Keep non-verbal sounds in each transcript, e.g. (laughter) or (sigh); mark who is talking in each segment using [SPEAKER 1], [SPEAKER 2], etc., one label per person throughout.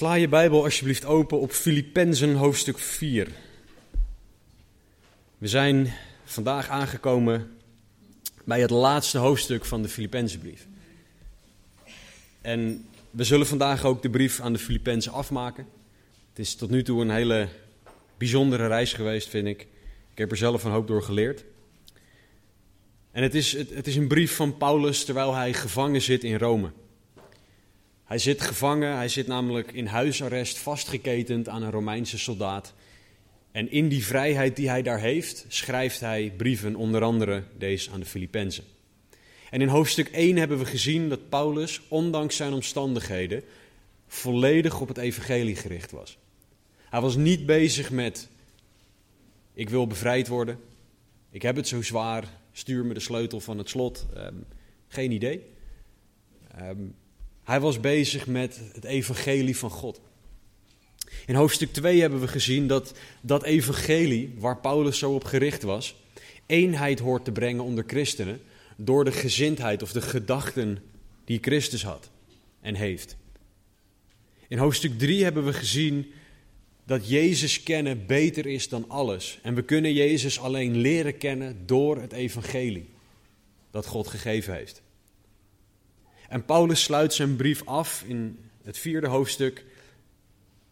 [SPEAKER 1] Sla je Bijbel alsjeblieft open op Filippenzen hoofdstuk 4. We zijn vandaag aangekomen bij het laatste hoofdstuk van de Filippenzenbrief. En we zullen vandaag ook de brief aan de Filippenzen afmaken. Het is tot nu toe een hele bijzondere reis geweest, vind ik. Ik heb er zelf een hoop door geleerd. En het is, het, het is een brief van Paulus terwijl hij gevangen zit in Rome. Hij zit gevangen, hij zit namelijk in huisarrest vastgeketend aan een Romeinse soldaat. En in die vrijheid die hij daar heeft, schrijft hij brieven, onder andere deze aan de Filippenzen. En in hoofdstuk 1 hebben we gezien dat Paulus, ondanks zijn omstandigheden, volledig op het evangelie gericht was. Hij was niet bezig met, ik wil bevrijd worden, ik heb het zo zwaar, stuur me de sleutel van het slot. Um, geen idee. Um, hij was bezig met het evangelie van God. In hoofdstuk 2 hebben we gezien dat dat evangelie, waar Paulus zo op gericht was, eenheid hoort te brengen onder christenen door de gezindheid of de gedachten die Christus had en heeft. In hoofdstuk 3 hebben we gezien dat Jezus kennen beter is dan alles. En we kunnen Jezus alleen leren kennen door het evangelie dat God gegeven heeft. En Paulus sluit zijn brief af in het vierde hoofdstuk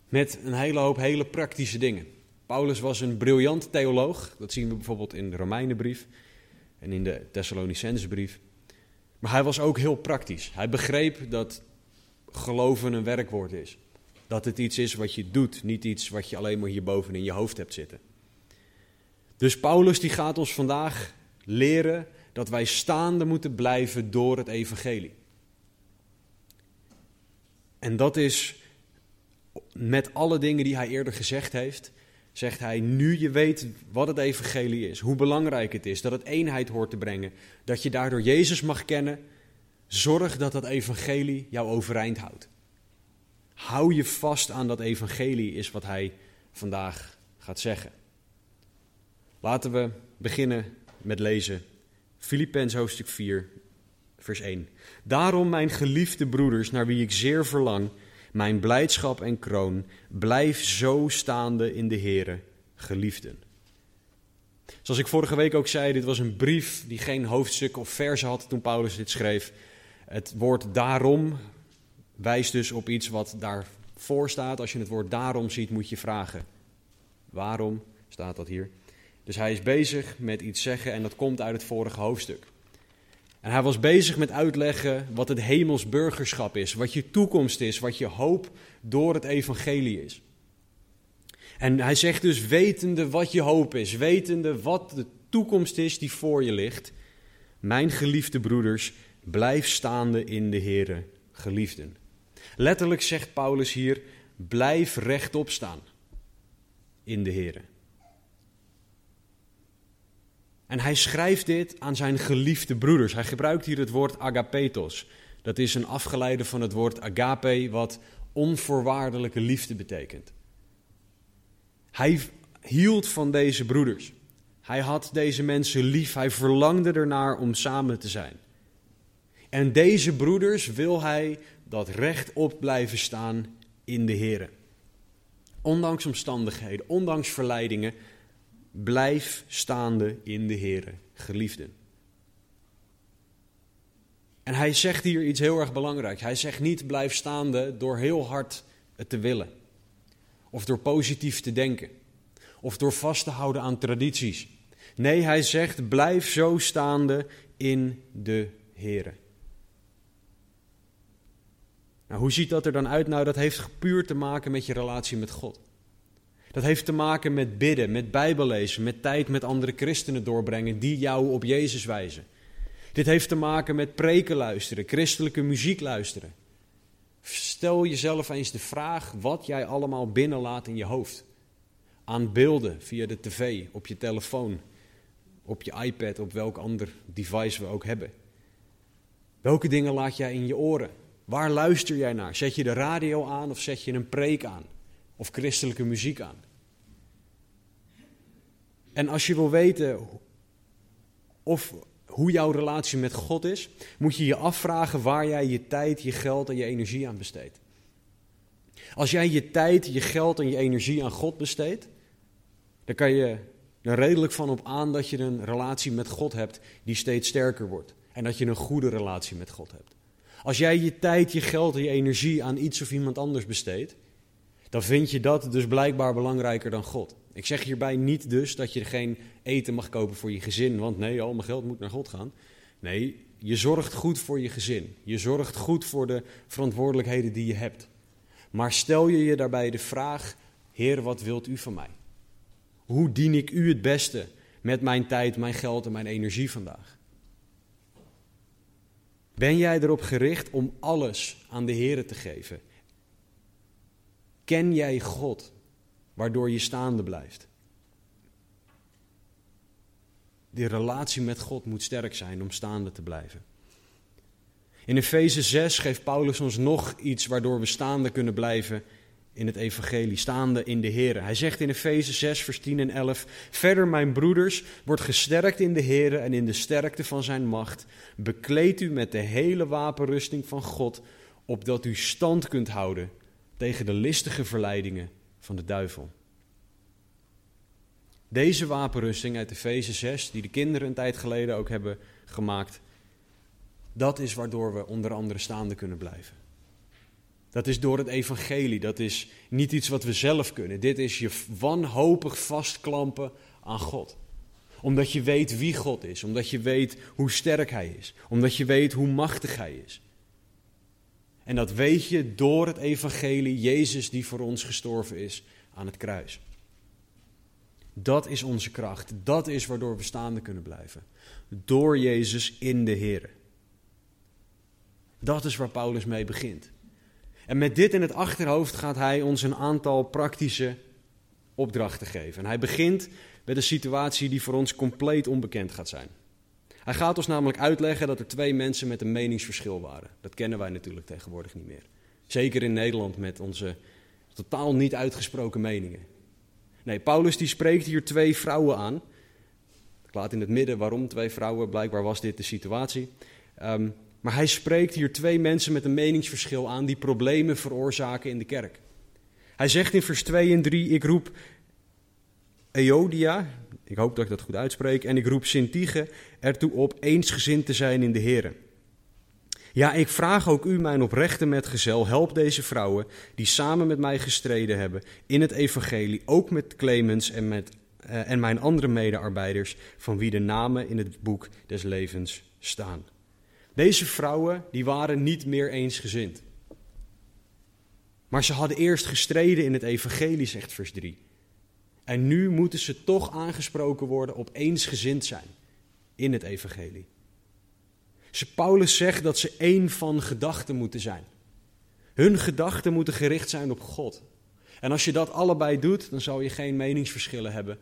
[SPEAKER 1] met een hele hoop hele praktische dingen. Paulus was een briljant theoloog, dat zien we bijvoorbeeld in de Romeinenbrief en in de Thessalonicensebrief. Maar hij was ook heel praktisch. Hij begreep dat geloven een werkwoord is. Dat het iets is wat je doet, niet iets wat je alleen maar hierboven in je hoofd hebt zitten. Dus Paulus die gaat ons vandaag leren dat wij staande moeten blijven door het evangelie. En dat is met alle dingen die hij eerder gezegd heeft, zegt hij, nu je weet wat het evangelie is, hoe belangrijk het is, dat het eenheid hoort te brengen, dat je daardoor Jezus mag kennen, zorg dat dat evangelie jou overeind houdt. Hou je vast aan dat evangelie, is wat hij vandaag gaat zeggen. Laten we beginnen met lezen Filippenzen hoofdstuk 4, vers 1. Daarom, mijn geliefde broeders, naar wie ik zeer verlang, mijn blijdschap en kroon, blijf zo staande in de Here, geliefden. Zoals ik vorige week ook zei, dit was een brief die geen hoofdstuk of verse had toen Paulus dit schreef. Het woord daarom wijst dus op iets wat daarvoor staat. Als je het woord daarom ziet, moet je vragen. Waarom staat dat hier? Dus hij is bezig met iets zeggen en dat komt uit het vorige hoofdstuk. En hij was bezig met uitleggen wat het hemels burgerschap is, wat je toekomst is, wat je hoop door het evangelie is. En hij zegt dus, wetende wat je hoop is, wetende wat de toekomst is die voor je ligt, mijn geliefde broeders, blijf staande in de Here, geliefden. Letterlijk zegt Paulus hier, blijf rechtop staan in de Here. En hij schrijft dit aan zijn geliefde broeders. Hij gebruikt hier het woord agapetos. Dat is een afgeleide van het woord agape, wat onvoorwaardelijke liefde betekent. Hij hield van deze broeders. Hij had deze mensen lief. Hij verlangde ernaar om samen te zijn. En deze broeders wil hij dat rechtop blijven staan in de Heer. Ondanks omstandigheden, ondanks verleidingen, Blijf staande in de Heere, geliefden. En hij zegt hier iets heel erg belangrijks. Hij zegt niet blijf staande door heel hard te willen. Of door positief te denken. Of door vast te houden aan tradities. Nee, hij zegt blijf zo staande in de Heere. Nou, hoe ziet dat er dan uit? Nou, dat heeft puur te maken met je relatie met God. Dat heeft te maken met bidden, met bijbellezen, met tijd met andere christenen doorbrengen die jou op Jezus wijzen. Dit heeft te maken met preken luisteren, christelijke muziek luisteren. Stel jezelf eens de vraag wat jij allemaal binnenlaat in je hoofd aan beelden via de tv, op je telefoon, op je iPad, op welk ander device we ook hebben? Welke dingen laat jij in je oren? Waar luister jij naar? Zet je de radio aan of zet je een preek aan? Of christelijke muziek aan? En als je wil weten of hoe jouw relatie met God is, moet je je afvragen waar jij je tijd, je geld en je energie aan besteedt. Als jij je tijd, je geld en je energie aan God besteedt, dan kan je er redelijk van op aan dat je een relatie met God hebt die steeds sterker wordt. En dat je een goede relatie met God hebt. Als jij je tijd, je geld en je energie aan iets of iemand anders besteedt, dan vind je dat dus blijkbaar belangrijker dan God. Ik zeg hierbij niet dus dat je geen eten mag kopen voor je gezin, want nee, al mijn geld moet naar God gaan. Nee, je zorgt goed voor je gezin. Je zorgt goed voor de verantwoordelijkheden die je hebt. Maar stel je je daarbij de vraag: Heer, wat wilt u van mij? Hoe dien ik u het beste met mijn tijd, mijn geld en mijn energie vandaag? Ben jij erop gericht om alles aan de Heer te geven? Ken jij God, waardoor je staande blijft? Die relatie met God moet sterk zijn om staande te blijven. In Efeze 6 geeft Paulus ons nog iets waardoor we staande kunnen blijven in het evangelie, staande in de Heer. Hij zegt in Efeze 6, vers 10 en 11, Verder, mijn broeders, wordt gesterkt in de Heer en in de sterkte van zijn macht. Bekleed u met de hele wapenrusting van God, opdat u stand kunt houden tegen de listige verleidingen van de duivel. Deze wapenrusting uit Efeze 6, die de kinderen een tijd geleden ook hebben gemaakt, dat is waardoor we onder andere staande kunnen blijven. Dat is door het evangelie, dat is niet iets wat we zelf kunnen. Dit is je wanhopig vastklampen aan God. Omdat je weet wie God is, omdat je weet hoe sterk Hij is, omdat je weet hoe machtig Hij is. En dat weet je door het evangelie, Jezus die voor ons gestorven is aan het kruis. Dat is onze kracht, dat is waardoor we staande kunnen blijven. Door Jezus in de Heer. Dat is waar Paulus mee begint. En met dit in het achterhoofd gaat hij ons een aantal praktische opdrachten geven. En hij begint met een situatie die voor ons compleet onbekend gaat zijn. Hij gaat ons namelijk uitleggen dat er twee mensen met een meningsverschil waren. Dat kennen wij natuurlijk tegenwoordig niet meer. Zeker in Nederland met onze totaal niet uitgesproken meningen. Nee, Paulus die spreekt hier twee vrouwen aan. Ik laat in het midden waarom twee vrouwen, blijkbaar was dit de situatie. Um, maar hij spreekt hier twee mensen met een meningsverschil aan die problemen veroorzaken in de kerk. Hij zegt in vers 2 en 3: Ik roep Eodia, ik hoop dat ik dat goed uitspreek, en ik roep Sintige ertoe op eensgezind te zijn in de Heer. Ja, ik vraag ook u, mijn oprechte metgezel, help deze vrouwen die samen met mij gestreden hebben in het evangelie, ook met Clemens en, met, uh, en mijn andere medearbeiders, van wie de namen in het boek des levens staan. Deze vrouwen die waren niet meer eensgezind. Maar ze hadden eerst gestreden in het evangelie, zegt vers 3. En nu moeten ze toch aangesproken worden op eensgezind zijn in het evangelie. Paulus zegt dat ze één van gedachten moeten zijn. Hun gedachten moeten gericht zijn op God. En als je dat allebei doet, dan zal je geen meningsverschillen hebben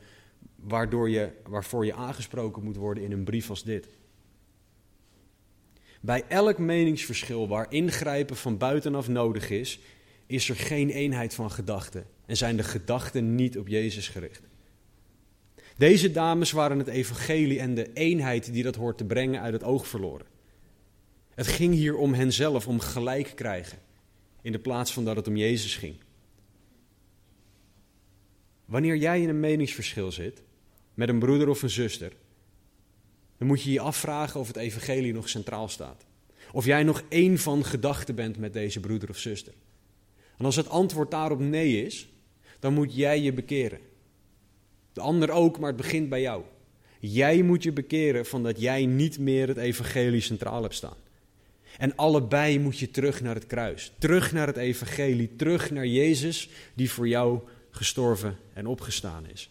[SPEAKER 1] waardoor je, waarvoor je aangesproken moet worden in een brief als dit. Bij elk meningsverschil waar ingrijpen van buitenaf nodig is, is er geen eenheid van gedachten en zijn de gedachten niet op Jezus gericht. Deze dames waren het evangelie en de eenheid die dat hoort te brengen uit het oog verloren. Het ging hier om henzelf, om gelijk krijgen, in de plaats van dat het om Jezus ging. Wanneer jij in een meningsverschil zit met een broeder of een zuster, dan moet je je afvragen of het evangelie nog centraal staat. Of jij nog één van gedachten bent met deze broeder of zuster. En als het antwoord daarop nee is, dan moet jij je bekeren. De ander ook, maar het begint bij jou. Jij moet je bekeren van dat jij niet meer het evangelie centraal hebt staan. En allebei moet je terug naar het kruis. Terug naar het evangelie. Terug naar Jezus die voor jou gestorven en opgestaan is.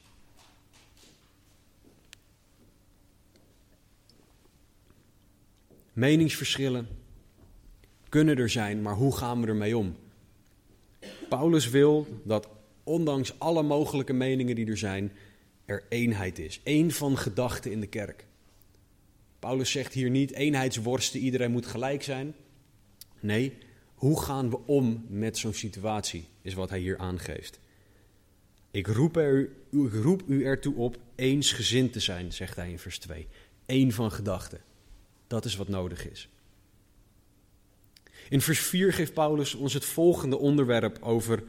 [SPEAKER 1] Meningsverschillen kunnen er zijn, maar hoe gaan we ermee om? Paulus wil dat ondanks alle mogelijke meningen die er zijn, er eenheid is. Eén van gedachten in de kerk. Paulus zegt hier niet eenheidsworsten, iedereen moet gelijk zijn. Nee, hoe gaan we om met zo'n situatie, is wat hij hier aangeeft. Ik roep, er, ik roep u ertoe op eensgezind te zijn, zegt hij in vers 2. Eén van gedachten. Dat is wat nodig is. In vers 4 geeft Paulus ons het volgende onderwerp over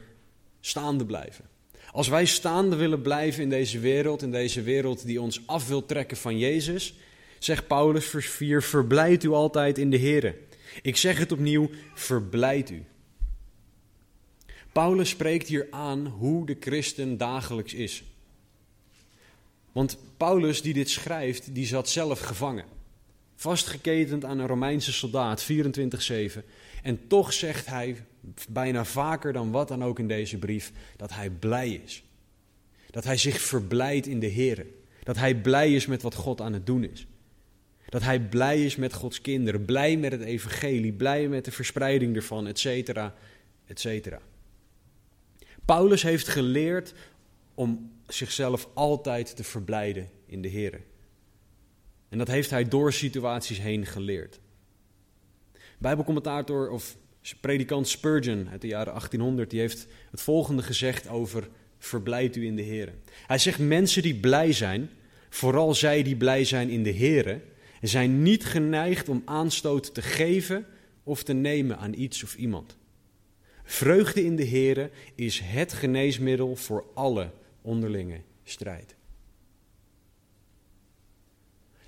[SPEAKER 1] staande blijven. Als wij staande willen blijven in deze wereld, in deze wereld die ons af wil trekken van Jezus, zegt Paulus vers 4, verblijd u altijd in de Here. Ik zeg het opnieuw, verblijd u. Paulus spreekt hier aan hoe de christen dagelijks is. Want Paulus die dit schrijft, die zat zelf gevangen. Vastgeketend aan een Romeinse soldaat, 24-7. En toch zegt hij bijna vaker dan wat dan ook in deze brief dat hij blij is. Dat hij zich verblijdt in de Heer. Dat hij blij is met wat God aan het doen is. Dat hij blij is met Gods kinderen, blij met het evangelie, blij met de verspreiding ervan, et cetera, et cetera. Paulus heeft geleerd om zichzelf altijd te verblijden in de Heer. En dat heeft hij door situaties heen geleerd. Bijbelcommentator of predikant Spurgeon uit de jaren 1800, die heeft het volgende gezegd over verblijd u in de Heer. Hij zegt mensen die blij zijn, vooral zij die blij zijn in de Heer, zijn niet geneigd om aanstoot te geven of te nemen aan iets of iemand. Vreugde in de Heer is het geneesmiddel voor alle onderlinge strijd.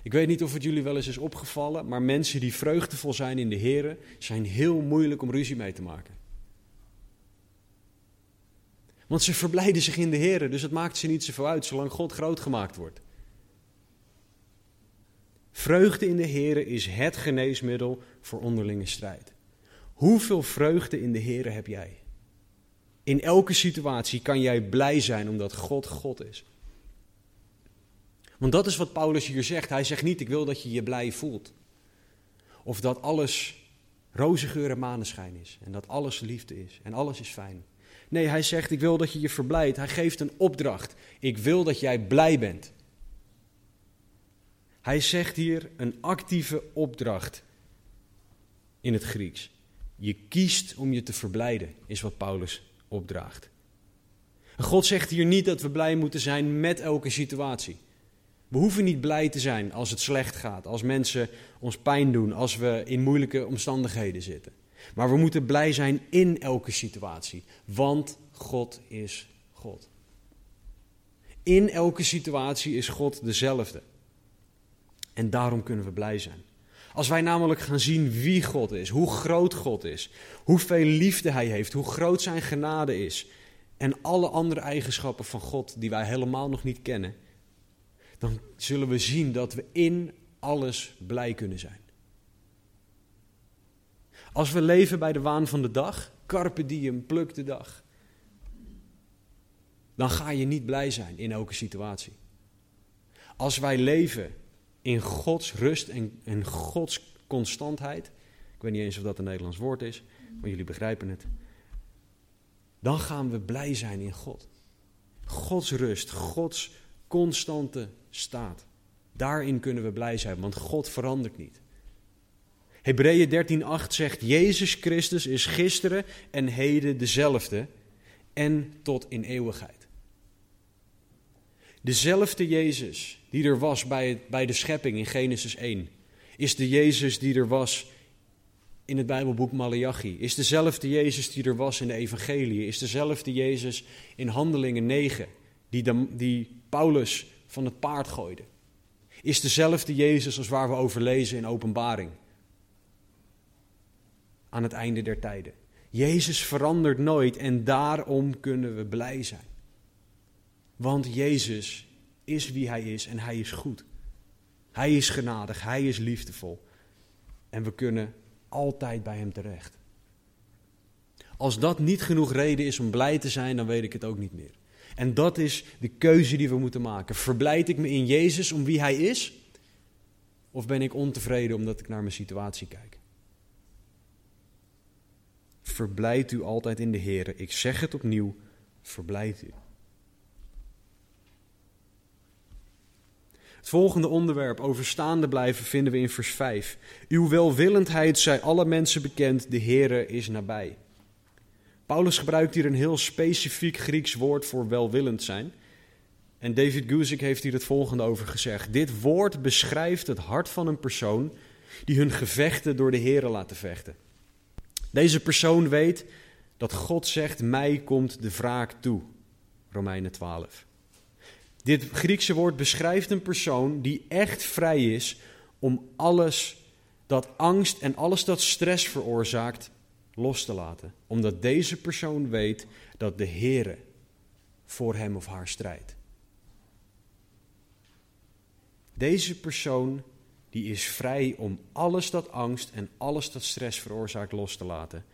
[SPEAKER 1] Ik weet niet of het jullie wel eens is opgevallen, maar mensen die vreugdevol zijn in de Heer zijn heel moeilijk om ruzie mee te maken. Want ze verblijden zich in de Heer, dus het maakt ze niet zoveel uit zolang God groot gemaakt wordt. Vreugde in de Heer is het geneesmiddel voor onderlinge strijd. Hoeveel vreugde in de Heer heb jij? In elke situatie kan jij blij zijn omdat God God is. Want dat is wat Paulus hier zegt. Hij zegt niet: Ik wil dat je je blij voelt. Of dat alles roze geur en maneschijn is. En dat alles liefde is. En alles is fijn. Nee, hij zegt: Ik wil dat je je verblijdt. Hij geeft een opdracht. Ik wil dat jij blij bent. Hij zegt hier een actieve opdracht in het Grieks. Je kiest om je te verblijden, is wat Paulus opdraagt. God zegt hier niet dat we blij moeten zijn met elke situatie. We hoeven niet blij te zijn als het slecht gaat, als mensen ons pijn doen, als we in moeilijke omstandigheden zitten. Maar we moeten blij zijn in elke situatie, want God is God. In elke situatie is God dezelfde. En daarom kunnen we blij zijn. Als wij namelijk gaan zien wie God is, hoe groot God is, hoeveel liefde Hij heeft, hoe groot Zijn genade is en alle andere eigenschappen van God die wij helemaal nog niet kennen, dan zullen we zien dat we in alles blij kunnen zijn. Als we leven bij de waan van de dag, carpe diem, pluk de dag, dan ga je niet blij zijn in elke situatie. Als wij leven in Gods rust en, en Gods constantheid, ik weet niet eens of dat een Nederlands woord is, maar jullie begrijpen het, dan gaan we blij zijn in God. Gods rust, Gods constante staat. Daarin kunnen we blij zijn, want God verandert niet. Hebreeën 13:8 zegt: Jezus Christus is gisteren en heden dezelfde en tot in eeuwigheid. Dezelfde Jezus die er was bij, bij de schepping in Genesis 1, is de Jezus die er was in het Bijbelboek Malachi, is dezelfde Jezus die er was in de Evangelie, is dezelfde Jezus in Handelingen 9, die, die Paulus van het paard gooide. Is dezelfde Jezus als waar we over lezen in Openbaring. Aan het einde der tijden. Jezus verandert nooit en daarom kunnen we blij zijn. Want Jezus is wie Hij is en Hij is goed. Hij is genadig, Hij is liefdevol. En we kunnen altijd bij Hem terecht. Als dat niet genoeg reden is om blij te zijn, dan weet ik het ook niet meer. En dat is de keuze die we moeten maken. Verblijd ik me in Jezus om wie Hij is? Of ben ik ontevreden omdat ik naar mijn situatie kijk? Verblijd u altijd in de Heer. Ik zeg het opnieuw, verblijdt u. Het volgende onderwerp over staande blijven vinden we in vers 5. Uw welwillendheid zij alle mensen bekend, de Heere is nabij. Paulus gebruikt hier een heel specifiek Grieks woord voor welwillend zijn. En David Guzik heeft hier het volgende over gezegd. Dit woord beschrijft het hart van een persoon die hun gevechten door de Heere laten vechten. Deze persoon weet dat God zegt, mij komt de wraak toe. Romeinen 12. Dit Griekse woord beschrijft een persoon die echt vrij is om alles dat angst en alles dat stress veroorzaakt los te laten. Omdat deze persoon weet dat de Heere voor hem of haar strijdt. Deze persoon die is vrij om alles dat angst en alles dat stress veroorzaakt los te laten.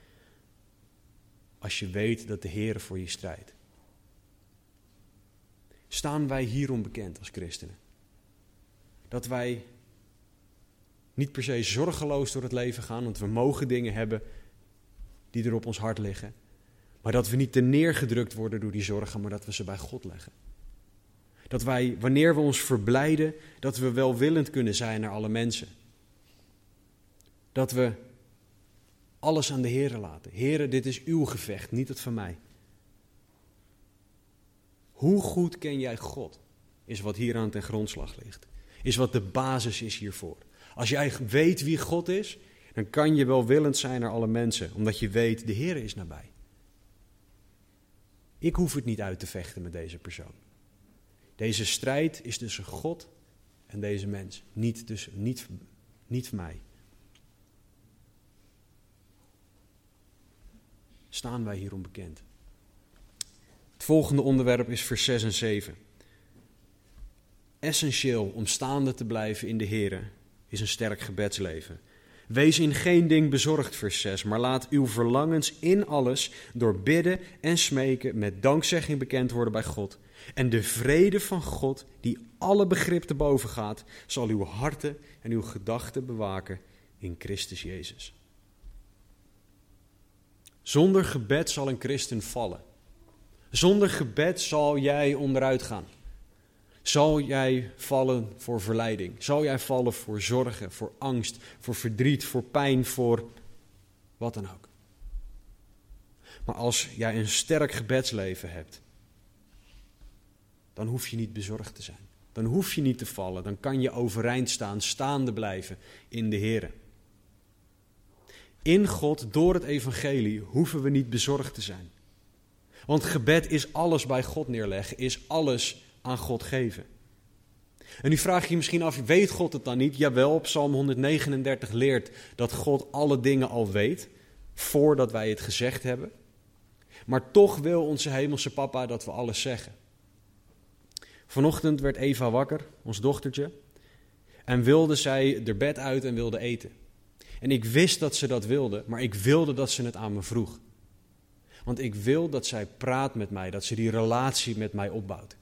[SPEAKER 1] Als je weet dat de Heer voor je strijdt. Staan wij hierom bekend als christenen? Dat wij niet per se zorgeloos door het leven gaan, want we mogen dingen hebben die er op ons hart liggen. Maar dat we niet te neergedrukt worden door die zorgen, maar dat we ze bij God leggen. Dat wij, wanneer we ons verblijden, dat we welwillend kunnen zijn naar alle mensen. Dat we alles aan de Heer laten. Heere, dit is uw gevecht, niet het van mij. Hoe goed ken jij God? Is wat hier aan ten grondslag ligt. Is wat de basis is hiervoor. Als jij weet wie God is, dan kan je welwillend zijn naar alle mensen, omdat je weet, de Heer is nabij. Ik hoef het niet uit te vechten met deze persoon. Deze strijd is tussen God en deze mens, niet, tussen, niet, niet mij. Staan wij hierom bekend? Het volgende onderwerp is vers 6 en 7. Essentieel om staande te blijven in de Heer is een sterk gebedsleven. Wees in geen ding bezorgd, vers 6, maar laat uw verlangens in alles door bidden en smeken met dankzegging bekend worden bij God. En de vrede van God, die alle begrip te boven gaat, zal uw harten en uw gedachten bewaken in Christus Jezus. Zonder gebed zal een christen vallen. Zonder gebed zal jij onderuit gaan. Zal jij vallen voor verleiding? Zal jij vallen voor zorgen, voor angst, voor verdriet, voor pijn, voor wat dan ook? Maar als jij een sterk gebedsleven hebt, dan hoef je niet bezorgd te zijn. Dan hoef je niet te vallen. Dan kan je overeind staan, staande blijven in de Heer. In God, door het evangelie, hoeven we niet bezorgd te zijn. Want gebed is alles bij God neerleggen, is alles aan God geven. En nu vraag je je misschien af, weet God het dan niet? Jawel, Psalm 139 leert dat God alle dingen al weet, voordat wij het gezegd hebben. Maar toch wil onze hemelse papa dat we alles zeggen. Vanochtend werd Eva wakker, ons dochtertje, en wilde zij er bed uit en wilde eten. En ik wist dat ze dat wilde, maar ik wilde dat ze het aan me vroeg. Want ik wil dat zij praat met mij, dat ze die relatie met mij opbouwt.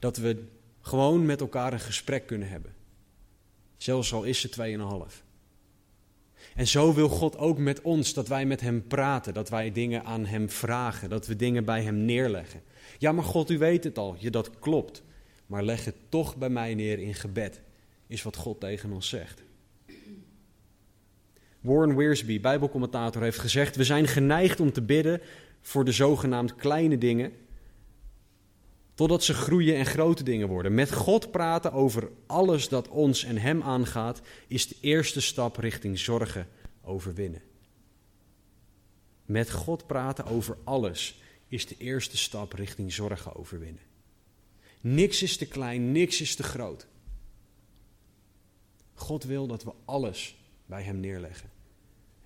[SPEAKER 1] Dat we gewoon met elkaar een gesprek kunnen hebben. Zelfs al is ze tweeënhalf. En zo wil God ook met ons, dat wij met Hem praten, dat wij dingen aan Hem vragen, dat we dingen bij Hem neerleggen. Ja, maar God, u weet het al, je, dat klopt. Maar leg het toch bij mij neer in gebed, is wat God tegen ons zegt. Warren Wiersbe, Bijbelcommentator, heeft gezegd: We zijn geneigd om te bidden voor de zogenaamd kleine dingen, totdat ze groeien en grote dingen worden. Met God praten over alles dat ons en Hem aangaat, is de eerste stap richting zorgen overwinnen. Met God praten over alles is de eerste stap richting zorgen overwinnen. Niks is te klein, niks is te groot. God wil dat we alles bij Hem neerleggen.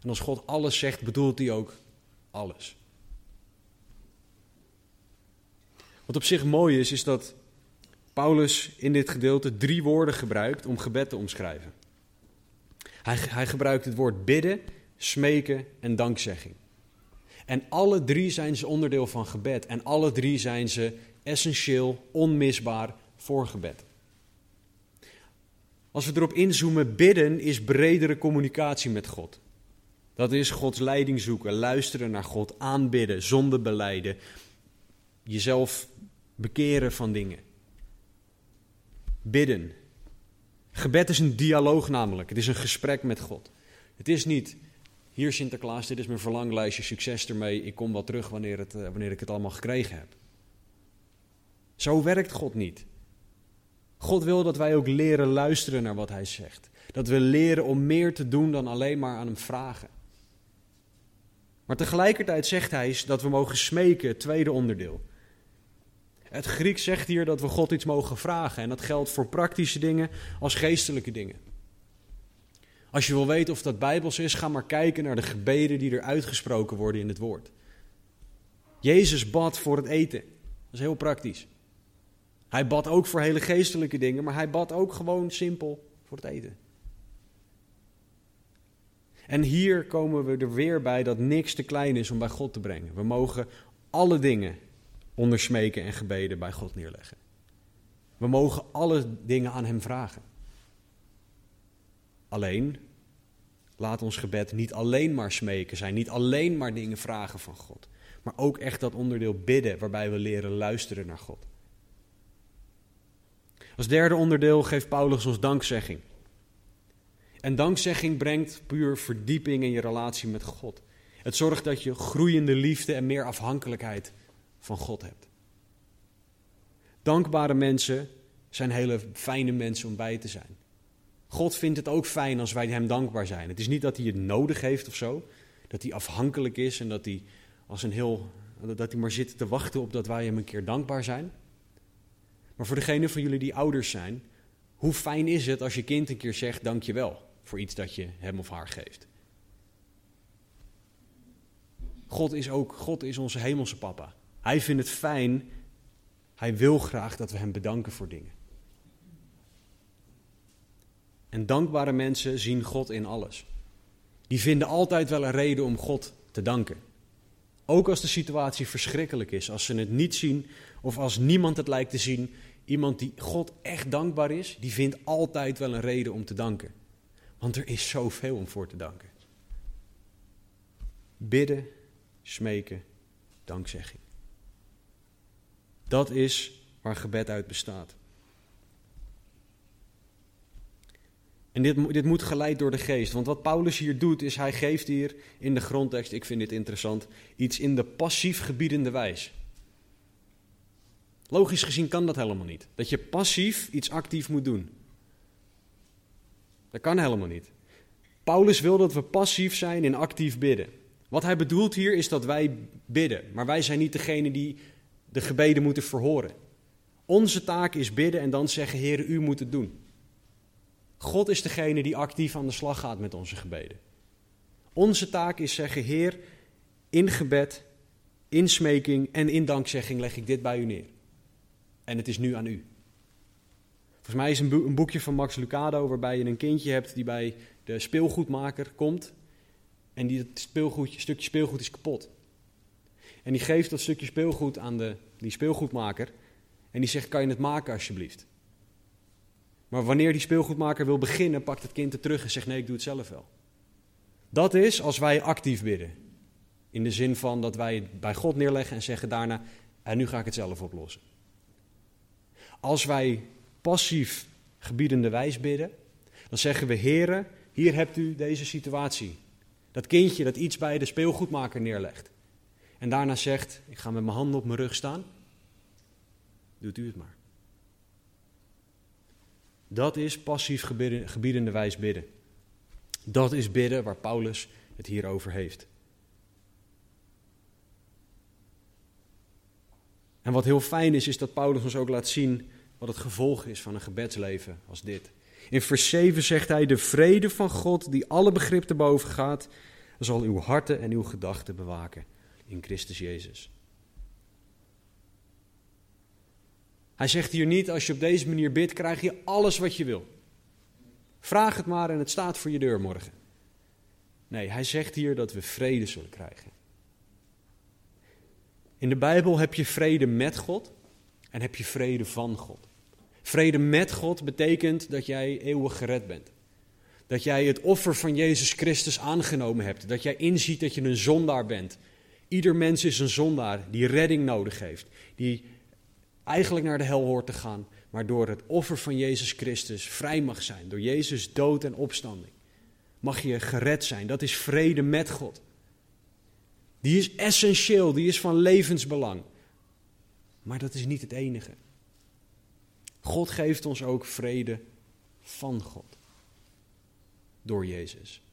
[SPEAKER 1] En als God alles zegt, bedoelt Hij ook alles. Wat op zich mooi is, is dat Paulus in dit gedeelte drie woorden gebruikt om gebed te omschrijven. Hij, hij gebruikt het woord bidden, smeken en dankzegging. En alle drie zijn ze onderdeel van gebed. En alle drie zijn ze essentieel, onmisbaar voor gebed. Als we erop inzoomen, bidden is bredere communicatie met God. Dat is Gods leiding zoeken, luisteren naar God, aanbidden, zonde beleiden, jezelf bekeren van dingen. Bidden. Gebed is een dialoog namelijk, het is een gesprek met God. Het is niet, hier Sinterklaas, dit is mijn verlanglijstje, succes ermee, ik kom wel terug wanneer, het, eh, wanneer ik het allemaal gekregen heb. Zo werkt God niet. God wil dat wij ook leren luisteren naar wat Hij zegt. Dat we leren om meer te doen dan alleen maar aan Hem vragen. Maar tegelijkertijd zegt Hij dat we mogen smeken, het tweede onderdeel. Het Grieks zegt hier dat we God iets mogen vragen. En dat geldt voor praktische dingen als geestelijke dingen. Als je wil weten of dat bijbels is, ga maar kijken naar de gebeden die er uitgesproken worden in het woord. Jezus bad voor het eten. Dat is heel praktisch. Hij bad ook voor hele geestelijke dingen, maar hij bad ook gewoon simpel voor het eten. En hier komen we er weer bij dat niks te klein is om bij God te brengen. We mogen alle dingen onder smeken en gebeden bij God neerleggen. We mogen alle dingen aan Hem vragen. Alleen, laat ons gebed niet alleen maar smeken zijn, niet alleen maar dingen vragen van God, maar ook echt dat onderdeel bidden waarbij we leren luisteren naar God. Als derde onderdeel geeft Paulus ons dankzegging. En dankzegging brengt puur verdieping in je relatie met God. Het zorgt dat je groeiende liefde en meer afhankelijkheid van God hebt. Dankbare mensen zijn hele fijne mensen om bij te zijn. God vindt het ook fijn als wij hem dankbaar zijn. Het is niet dat hij het nodig heeft of zo, dat hij afhankelijk is en dat hij als een heel dat hij maar zit te wachten op dat wij hem een keer dankbaar zijn. Maar voor degene van jullie die ouders zijn, hoe fijn is het als je kind een keer zegt dankjewel voor iets dat je hem of haar geeft? God is ook, God is onze hemelse papa. Hij vindt het fijn, hij wil graag dat we hem bedanken voor dingen. En dankbare mensen zien God in alles. Die vinden altijd wel een reden om God te danken. Ook als de situatie verschrikkelijk is, als ze het niet zien of als niemand het lijkt te zien. Iemand die God echt dankbaar is, die vindt altijd wel een reden om te danken. Want er is zoveel om voor te danken. Bidden, smeken, dankzegging. Dat is waar gebed uit bestaat. En dit, dit moet geleid door de geest. Want wat Paulus hier doet, is hij geeft hier in de grondtekst, ik vind dit interessant, iets in de passief gebiedende wijs. Logisch gezien kan dat helemaal niet. Dat je passief iets actief moet doen. Dat kan helemaal niet. Paulus wil dat we passief zijn in actief bidden. Wat hij bedoelt hier is dat wij bidden, maar wij zijn niet degene die de gebeden moeten verhoren. Onze taak is bidden en dan zeggen: Heer, u moet het doen. God is degene die actief aan de slag gaat met onze gebeden. Onze taak is zeggen: Heer, in gebed, in smeking en in dankzegging leg ik dit bij u neer. En het is nu aan u. Volgens mij is een, boekje van Max Lucado waarbij je een kindje hebt die bij de speelgoedmaker komt. En die speelgoedje, stukje speelgoed is kapot. En die geeft dat stukje speelgoed aan de, die speelgoedmaker. En die zegt: Kan je het maken alsjeblieft? Maar wanneer die speelgoedmaker wil beginnen, pakt het kind het terug en zegt: Nee, ik doe het zelf wel. Dat is als wij actief bidden. In de zin van dat wij het bij God neerleggen en zeggen daarna: En nu ga ik het zelf oplossen. Als wij passief gebiedende wijs bidden, dan zeggen we: Heren, hier hebt u deze situatie. Dat kindje dat iets bij de speelgoedmaker neerlegt. En daarna zegt: Ik ga met mijn handen op mijn rug staan. Doet u het maar. Dat is passief gebiedende wijs bidden. Dat is bidden waar Paulus het hier over heeft. En wat heel fijn is, is dat Paulus ons ook laat zien wat het gevolg is van een gebedsleven als dit. In vers 7 zegt hij: De vrede van God, die alle begrip te boven gaat, zal uw harten en uw gedachten bewaken in Christus Jezus. Hij zegt hier niet, als je op deze manier bidt, krijg je alles wat je wil. Vraag het maar en het staat voor je deur morgen. Nee, hij zegt hier dat we vrede zullen krijgen. In de Bijbel heb je vrede met God en heb je vrede van God. Vrede met God betekent dat jij eeuwig gered bent. Dat jij het offer van Jezus Christus aangenomen hebt. Dat jij inziet dat je een zondaar bent. Ieder mens is een zondaar die redding nodig heeft. Die eigenlijk naar de hel hoort te gaan. Maar door het offer van Jezus Christus vrij mag zijn. Door Jezus dood en opstanding. Mag je gered zijn. Dat is vrede met God. Die is essentieel. Die is van levensbelang. Maar dat is niet het enige. God geeft ons ook vrede van God. Door Jezus.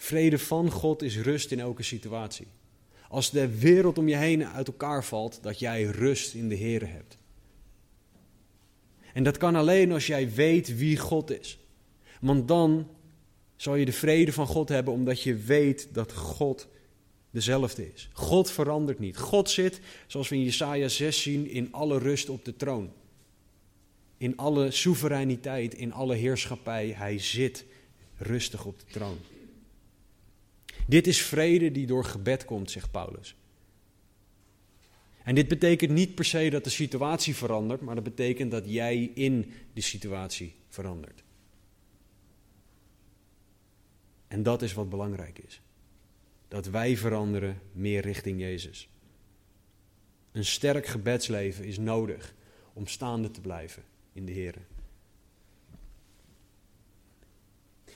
[SPEAKER 1] Vrede van God is rust in elke situatie. Als de wereld om je heen uit elkaar valt, dat jij rust in de Heer hebt. En dat kan alleen als jij weet wie God is. Want dan zal je de vrede van God hebben, omdat je weet dat God dezelfde is. God verandert niet. God zit, zoals we in Jesaja 6 zien, in alle rust op de troon. In alle soevereiniteit, in alle heerschappij. Hij zit rustig op de troon. Dit is vrede die door gebed komt, zegt Paulus. En dit betekent niet per se dat de situatie verandert, maar dat betekent dat jij in de situatie verandert. En dat is wat belangrijk is. Dat wij veranderen meer richting Jezus. Een sterk gebedsleven is nodig om staande te blijven in de Heer.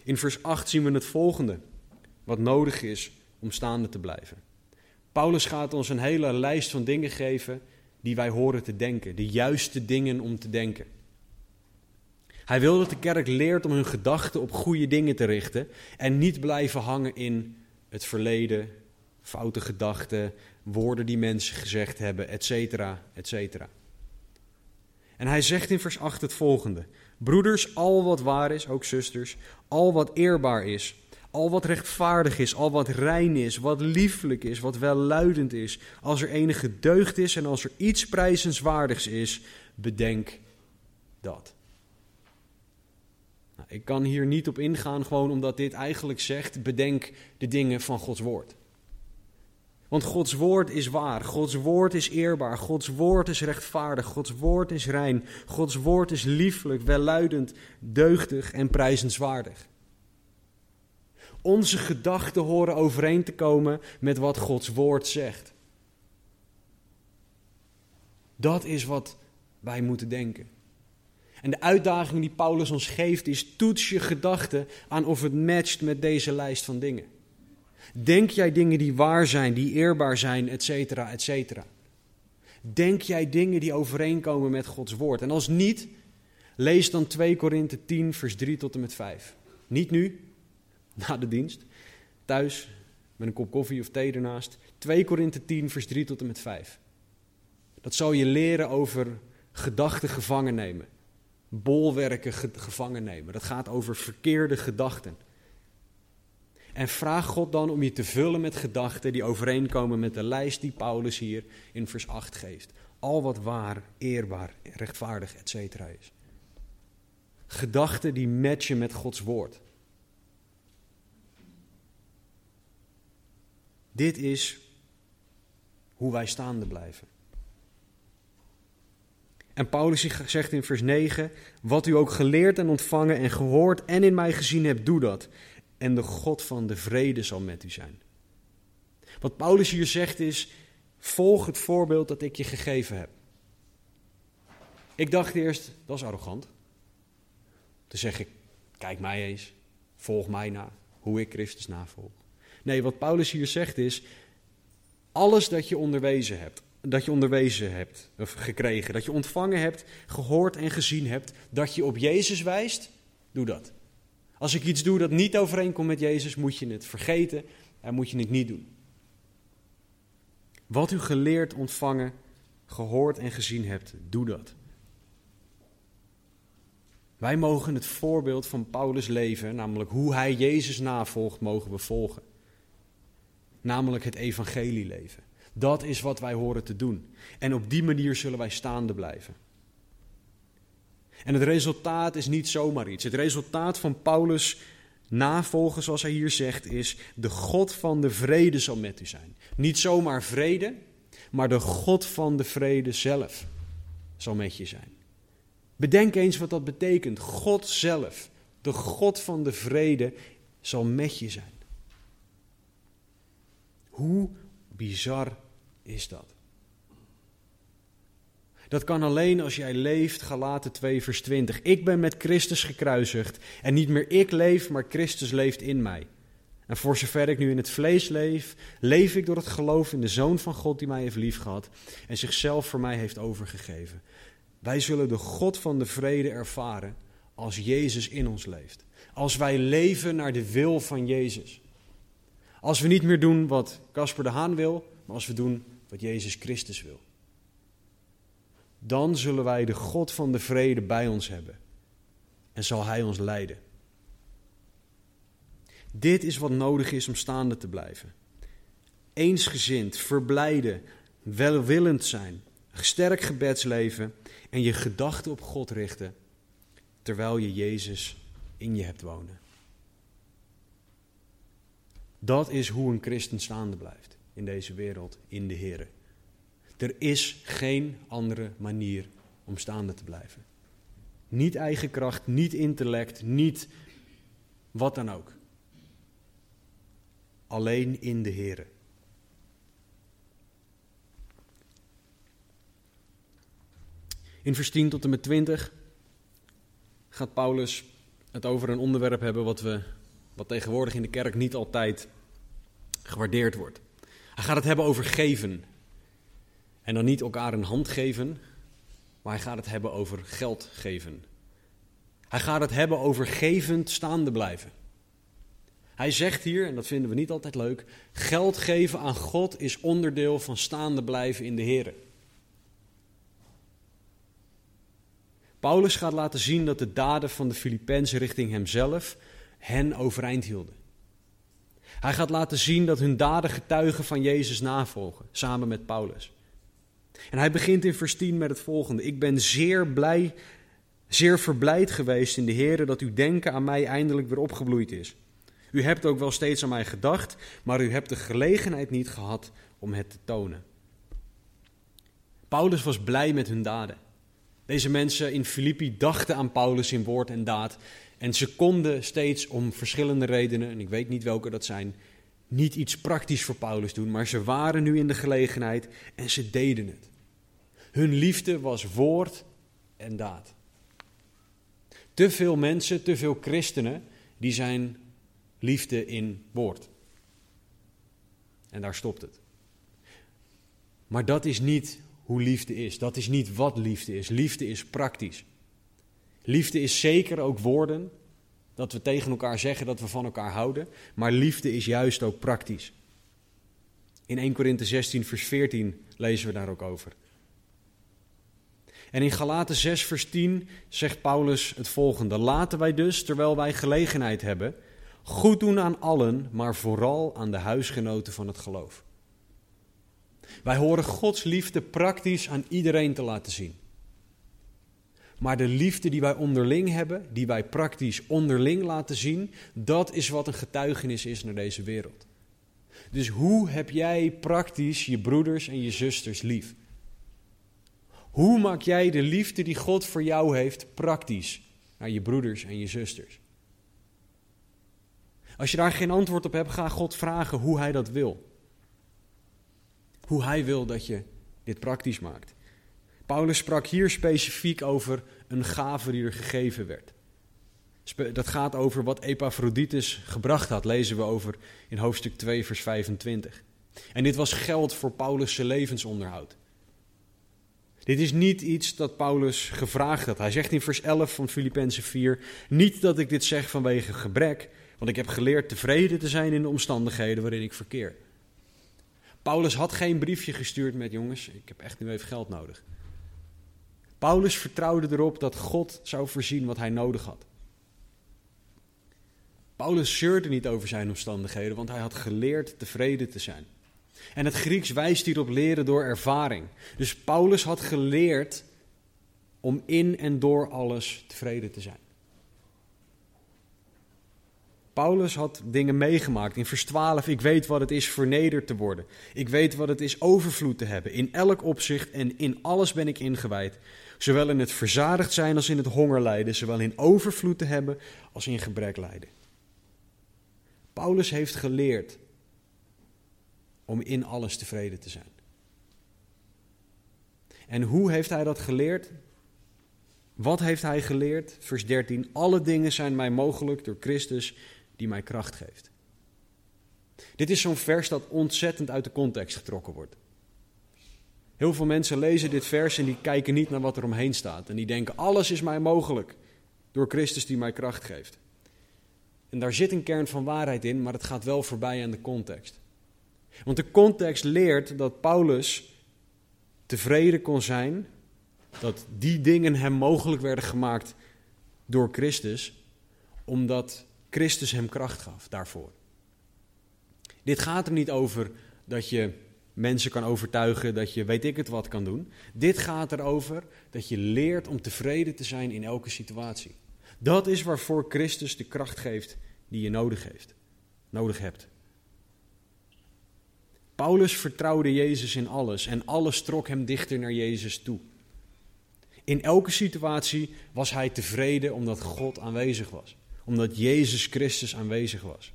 [SPEAKER 1] In vers 8 zien we het volgende, wat nodig is om staande te blijven. Paulus gaat ons een hele lijst van dingen geven die wij horen te denken, de juiste dingen om te denken. Hij wil dat de kerk leert om hun gedachten op goede dingen te richten en niet blijven hangen in het verleden, foute gedachten, woorden die mensen gezegd hebben, etc. etc. En hij zegt in vers 8 het volgende: Broeders, al wat waar is, ook zusters, al wat eerbaar is, al wat rechtvaardig is, al wat rein is, wat lieflijk is, wat welluidend is, als er enige deugd is en als er iets prijzenswaardigs is, bedenk dat. Nou, ik kan hier niet op ingaan, gewoon omdat dit eigenlijk zegt: bedenk de dingen van Gods woord. Want Gods woord is waar, Gods woord is eerbaar, Gods woord is rechtvaardig, Gods woord is rein, Gods woord is lieflijk, welluidend, deugdig en prijzenswaardig. Onze gedachten horen overeen te komen met wat Gods woord zegt. Dat is wat wij moeten denken. En de uitdaging die Paulus ons geeft is: toets je gedachten aan of het matcht met deze lijst van dingen. Denk jij dingen die waar zijn, die eerbaar zijn, et cetera, et cetera? Denk jij dingen die overeenkomen met Gods woord? En als niet, lees dan 2 Korinthe 10, vers 3 tot en met 5. Niet nu, (laughs) na de dienst, thuis, met een kop koffie of thee ernaast. 2 Korinthe 10, vers 3 tot en met 5. Dat zal je leren over gedachten gevangen nemen bolwerken gevangen nemen. Dat gaat over verkeerde gedachten. En vraag God dan om je te vullen met gedachten die overeenkomen met de lijst die Paulus hier in vers 8 geeft. Al wat waar, eerbaar, rechtvaardig, etc. is. Gedachten die matchen met Gods woord. Dit is hoe wij staande blijven. En Paulus zegt in vers 9: Wat u ook geleerd en ontvangen en gehoord en in mij gezien hebt, doe dat. En de God van de vrede zal met u zijn. Wat Paulus hier zegt is: volg het voorbeeld dat ik je gegeven heb. Ik dacht eerst, dat is arrogant. Toen zeg ik, kijk mij eens, volg mij na, hoe ik Christus navolg. Nee, wat Paulus hier zegt is, alles dat je onderwezen hebt, dat je onderwezen hebt, of gekregen, dat je ontvangen hebt, gehoord en gezien hebt, dat je op Jezus wijst, doe dat. Als ik iets doe dat niet overeenkomt met Jezus, moet je het vergeten en moet je het niet doen. Wat u geleerd, ontvangen, gehoord en gezien hebt, doe dat. Wij mogen het voorbeeld van Paulus leven, namelijk hoe hij Jezus navolgt, mogen we volgen. Namelijk het evangelie leven. Dat is wat wij horen te doen. En op die manier zullen wij staande blijven. En het resultaat is niet zomaar iets. Het resultaat van Paulus navolgen, zoals hij hier zegt, is: de God van de vrede zal met u zijn. Niet zomaar vrede, maar de God van de vrede zelf zal met je zijn. Bedenk eens wat dat betekent. God zelf De God van de vrede zal met je zijn. Hoe bizar is dat? Dat kan alleen als jij leeft, Galaten 2 vers 20. Ik ben met Christus gekruisigd en niet meer ik leef, maar Christus leeft in mij. En voor zover ik nu in het vlees leef, leef ik door het geloof in de Zoon van God die mij heeft liefgehad en zichzelf voor mij heeft overgegeven. Wij zullen de God van de vrede ervaren als Jezus in ons leeft. Als wij leven naar de wil van Jezus. Als we niet meer doen wat Casper de Haan wil, maar als we doen wat Jezus Christus wil. Dan zullen wij de God van de vrede bij ons hebben en zal Hij ons leiden. Dit is wat nodig is om staande te blijven. Eensgezind, verblijden, welwillend zijn, sterk gebedsleven en je gedachten op God richten terwijl je Jezus in je hebt wonen. Dat is hoe een christen staande blijft in deze wereld, in de Here. Er is geen andere manier om staande te blijven. Niet eigen kracht, niet intellect, niet wat dan ook. Alleen in de Here. In vers 10 tot en met 20 gaat Paulus het over een onderwerp hebben wat, we, wat tegenwoordig in de kerk niet altijd gewaardeerd wordt. Hij gaat het hebben over geven. En dan niet elkaar een hand geven, maar hij gaat het hebben over geld geven. Hij gaat het hebben over gevend staande blijven. Hij zegt hier, en dat vinden we niet altijd leuk, geld geven aan God is onderdeel van staande blijven in de Heer. Paulus gaat laten zien dat de daden van de Filippenzen richting hemzelf hen overeind hielden. Hij gaat laten zien dat hun daden getuigen van Jezus navolgen, samen met Paulus. En hij begint in vers 10 met het volgende. Ik ben zeer blij, zeer verblijd geweest in de Heer dat uw denken aan mij eindelijk weer opgebloeid is. U hebt ook wel steeds aan mij gedacht, maar u hebt de gelegenheid niet gehad om het te tonen. Paulus was blij met hun daden. Deze mensen in Filippi dachten aan Paulus in woord en daad. En ze konden steeds om verschillende redenen, en ik weet niet welke dat zijn, niet iets praktisch voor Paulus doen. Maar ze waren nu in de gelegenheid en ze deden het. Hun liefde was woord en daad. Te veel mensen, te veel christenen, die zijn liefde in woord. En daar stopt het. Maar dat is niet hoe liefde is. Dat is niet wat liefde is. Liefde is praktisch. Liefde is zeker ook woorden, dat we tegen elkaar zeggen dat we van elkaar houden, maar liefde is juist ook praktisch. In 1 Korinthe 16, vers 14 lezen we daar ook over. En in Galaten 6, vers 10 zegt Paulus het volgende: Laten wij dus, terwijl wij gelegenheid hebben, goed doen aan allen, maar vooral aan de huisgenoten van het geloof. Wij horen Gods liefde praktisch aan iedereen te laten zien. Maar de liefde die wij onderling hebben, die wij praktisch onderling laten zien, dat is wat een getuigenis is naar deze wereld. Dus hoe heb jij praktisch je broeders en je zusters lief? Hoe maak jij de liefde die God voor jou heeft praktisch naar je broeders en je zusters? Als je daar geen antwoord op hebt, ga God vragen hoe hij dat wil hoe hij wil dat je dit praktisch maakt. Paulus sprak hier specifiek over een gave die er gegeven werd. Dat gaat over wat Epaphroditus gebracht had, lezen we over in hoofdstuk 2, vers 25. En dit was geld voor Paulus' levensonderhoud. Dit is niet iets dat Paulus gevraagd had. Hij zegt in vers 11 van Filippenzen 4: Niet dat ik dit zeg vanwege gebrek, want ik heb geleerd tevreden te zijn in de omstandigheden waarin ik verkeer. Paulus had geen briefje gestuurd met jongens, ik heb echt nu even geld nodig. Paulus vertrouwde erop dat God zou voorzien wat hij nodig had. Paulus zeurde niet over zijn omstandigheden, want hij had geleerd tevreden te zijn. En het Grieks wijst hierop leren door ervaring. Dus Paulus had geleerd om in en door alles tevreden te zijn. Paulus had dingen meegemaakt. In vers 12, ik weet wat het is vernederd te worden. Ik weet wat het is overvloed te hebben. In elk opzicht en in alles ben ik ingewijd. Zowel in het verzadigd zijn als in het honger lijden. Zowel in overvloed te hebben als in gebrek lijden. Paulus heeft geleerd om in alles tevreden te zijn. En hoe heeft hij dat geleerd? Wat heeft hij geleerd? Vers 13. Alle dingen zijn mij mogelijk door Christus die mij kracht geeft. Dit is zo'n vers dat ontzettend uit de context getrokken wordt. Heel veel mensen lezen dit vers en die kijken niet naar wat er omheen staat. En die denken, alles is mij mogelijk door Christus die mij kracht geeft. En daar zit een kern van waarheid in, maar het gaat wel voorbij aan de context. Want de context leert dat Paulus tevreden kon zijn dat die dingen hem mogelijk werden gemaakt door Christus, omdat Christus hem kracht gaf daarvoor. Dit gaat er niet over dat je mensen kan overtuigen, dat je weet ik het wat kan doen. Dit gaat erover dat je leert om tevreden te zijn in elke situatie. Dat is waarvoor Christus de kracht geeft die je nodig heeft, nodig hebt. Paulus vertrouwde Jezus in alles en alles trok hem dichter naar Jezus toe. In elke situatie was hij tevreden omdat God aanwezig was, omdat Jezus Christus aanwezig was.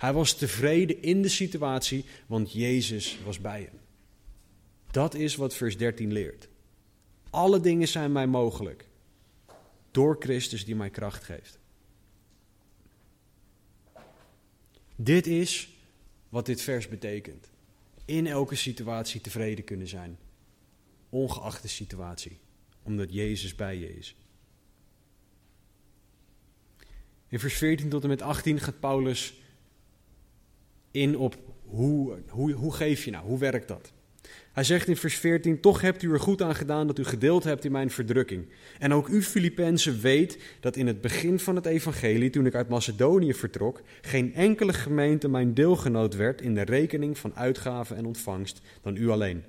[SPEAKER 1] Hij was tevreden in de situatie, want Jezus was bij hem. Dat is wat vers 13 leert. Alle dingen zijn mij mogelijk door Christus die mij kracht geeft. Dit is wat dit vers betekent. In elke situatie tevreden kunnen zijn, ongeacht de situatie, omdat Jezus bij je is. In vers 14 tot en met 18 gaat Paulus in op hoe, hoe, hoe geef je nou, hoe werkt dat? Hij zegt in vers 14: Toch hebt u er goed aan gedaan dat u gedeeld hebt in mijn verdrukking. En ook u, Filippenzen, weet dat in het begin van het evangelie, toen ik uit Macedonië vertrok, geen enkele gemeente mijn deelgenoot werd in de rekening van uitgaven en ontvangst dan u alleen.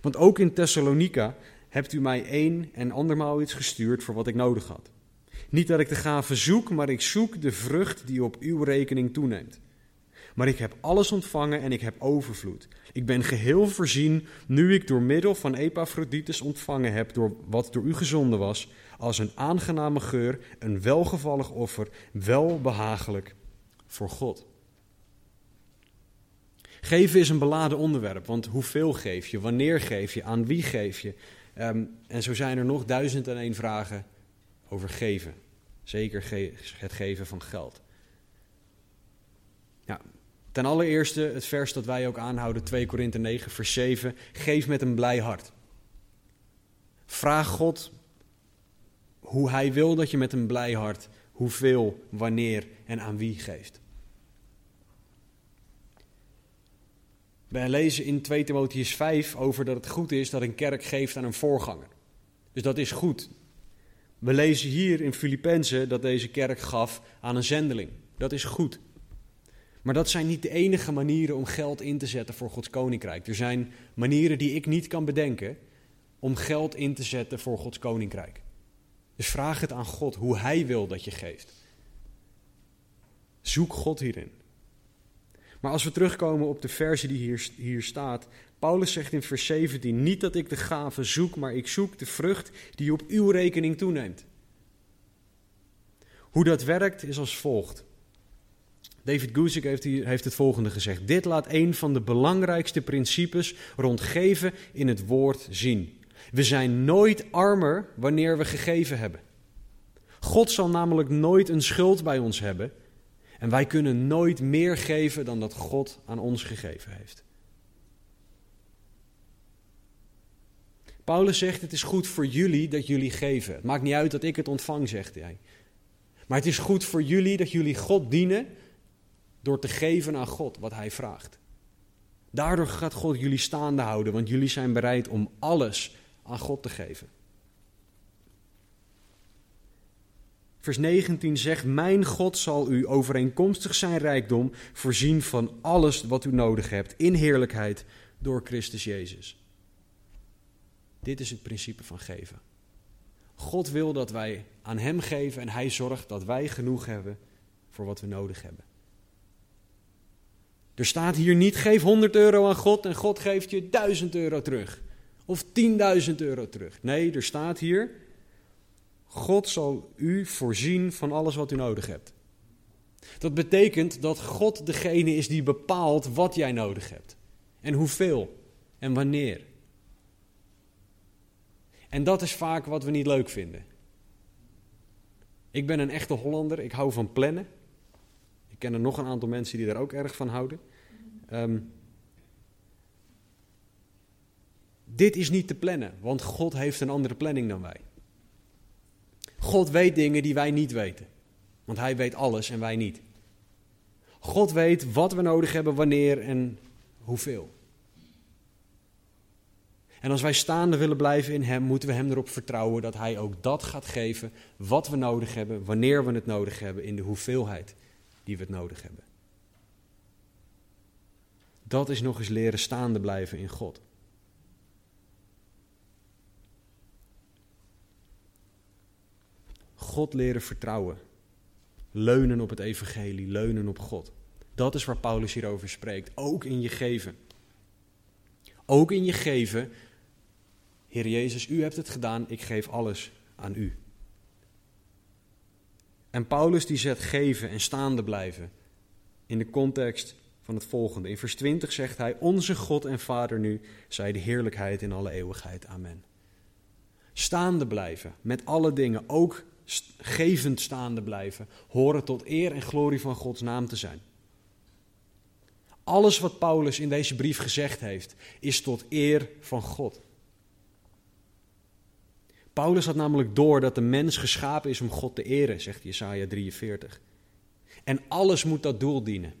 [SPEAKER 1] Want ook in Thessalonica hebt u mij een en andermaal iets gestuurd voor wat ik nodig had. Niet dat ik de gave zoek, maar ik zoek de vrucht die op uw rekening toeneemt. Maar ik heb alles ontvangen en ik heb overvloed. Ik ben geheel voorzien nu ik door middel van Epaphroditus ontvangen heb door wat door u gezonden was, als een aangename geur, een welgevallig offer, welbehagelijk voor God. Geven is een beladen onderwerp, want hoeveel geef je, wanneer geef je, aan wie geef je? Um, en zo zijn er nog duizend en één vragen over geven. Zeker het geven van geld. Ja, Ten allereerste het vers dat wij ook aanhouden, 2 Korinthe 9, vers 7. Geef met een blij hart. Vraag God hoe Hij wil dat je met een blij hart hoeveel, wanneer en aan wie geeft. Wij lezen in 2 Timotheus 5 over dat het goed is dat een kerk geeft aan een voorganger. Dus dat is goed. We lezen hier in Filippenzen dat deze kerk gaf aan een zendeling. Dat is goed. Maar dat zijn niet de enige manieren om geld in te zetten voor Gods koninkrijk. Er zijn manieren die ik niet kan bedenken om geld in te zetten voor Gods koninkrijk. Dus vraag het aan God hoe Hij wil dat je geeft. Zoek God hierin. Maar als we terugkomen op de verse die hier, hier staat. Paulus zegt in vers 17: Niet dat ik de gave zoek, maar ik zoek de vrucht die op uw rekening toeneemt. Hoe dat werkt is als volgt. David Guzik heeft, heeft het volgende gezegd. Dit laat een van de belangrijkste principes rond geven in het woord zien. We zijn nooit armer wanneer we gegeven hebben. God zal namelijk nooit een schuld bij ons hebben. En wij kunnen nooit meer geven dan dat God aan ons gegeven heeft. Paulus zegt: Het is goed voor jullie dat jullie geven. Het maakt niet uit dat ik het ontvang, zegt hij. Maar het is goed voor jullie dat jullie God dienen door te geven aan God wat Hij vraagt. Daardoor gaat God jullie staande houden, want jullie zijn bereid om alles aan God te geven. Vers 19 zegt: Mijn God zal u overeenkomstig zijn rijkdom voorzien van alles wat u nodig hebt in heerlijkheid door Christus Jezus. Dit is het principe van geven. God wil dat wij aan Hem geven en Hij zorgt dat wij genoeg hebben voor wat we nodig hebben. Er staat hier niet: geef 100 euro aan God en God geeft je 1000 euro terug. Of 10.000 euro terug. Nee, er staat hier: God zal u voorzien van alles wat u nodig hebt. Dat betekent dat God degene is die bepaalt wat jij nodig hebt. En hoeveel en wanneer. En dat is vaak wat we niet leuk vinden. Ik ben een echte Hollander, ik hou van plannen. Er nog een aantal mensen die daar ook erg van houden. Ehm, dit is niet te plannen, want God heeft een andere planning dan wij. God weet dingen die wij niet weten, want Hij weet alles en wij niet. God weet wat we nodig hebben, wanneer en hoeveel. En als wij staande willen blijven in Hem, moeten we Hem erop vertrouwen dat Hij ook dat gaat geven wat we nodig hebben, wanneer we het nodig hebben, in de hoeveelheid die we het nodig hebben. Dat is nog eens leren staande blijven in God. God leren vertrouwen. Leunen op het evangelie, leunen op God. Dat is waar Paulus hierover spreekt. Ook in je geven. Ook in je geven. Heer Jezus, u hebt het gedaan, ik geef alles aan u. En Paulus die zet geven en staande blijven in de context van het volgende. In vers 20 zegt hij: Onze God en Vader nu, zij de heerlijkheid in alle eeuwigheid. Amen. Staande blijven met alle dingen, ook gevend staande blijven, horen tot eer en glorie van Gods naam te zijn. Alles wat Paulus in deze brief gezegd heeft, is tot eer van God. Paulus had namelijk door dat de mens geschapen is om God te eren, zegt Jesaja 43. En alles moet dat doel dienen.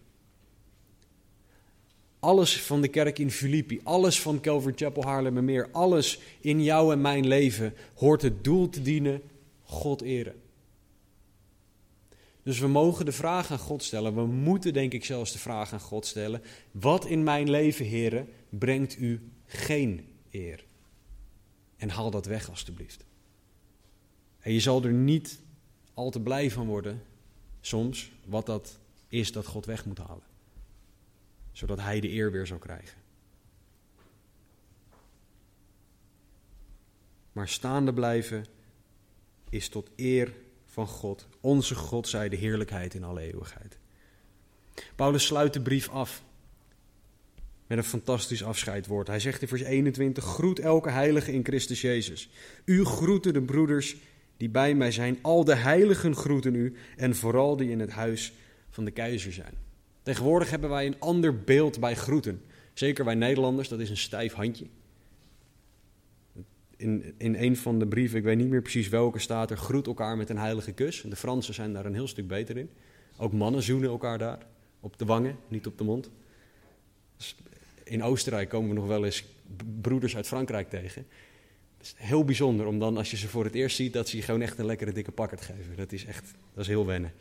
[SPEAKER 1] Alles van de kerk in Filippi, alles van Calvary Chapel Haarlemmermeer, alles in jou en mijn leven hoort het doel te dienen God eren. Dus we mogen de vraag aan God stellen. We moeten denk ik zelfs de vraag aan God stellen. Wat in mijn leven, heren, brengt u geen eer? En haal dat weg alstublieft. En je zal er niet al te blij van worden, soms, wat dat is dat God weg moet halen. Zodat hij de eer weer zal krijgen. Maar staande blijven is tot eer van God. Onze God zij de heerlijkheid in alle eeuwigheid. Paulus sluit de brief af met een fantastisch afscheidwoord. Hij zegt in vers 21: Groet elke heilige in Christus Jezus. U groeten de broeders die bij mij zijn. Al de heiligen groeten u en vooral die in het huis van de keizer zijn. Tegenwoordig hebben wij een ander beeld bij groeten. Zeker wij Nederlanders, dat is een stijf handje in, in een van de brieven, ik weet niet meer precies welke, staat er: groet elkaar met een heilige kus. De Fransen zijn daar een heel stuk beter in. Ook mannen zoenen elkaar daar. Op de wangen, niet op de mond. In Oostenrijk komen we nog wel eens broeders uit Frankrijk tegen. Het is heel bijzonder om dan, als je ze voor het eerst ziet, dat ze je gewoon echt een lekkere dikke pakkert geven. Dat is echt, dat is heel wennen.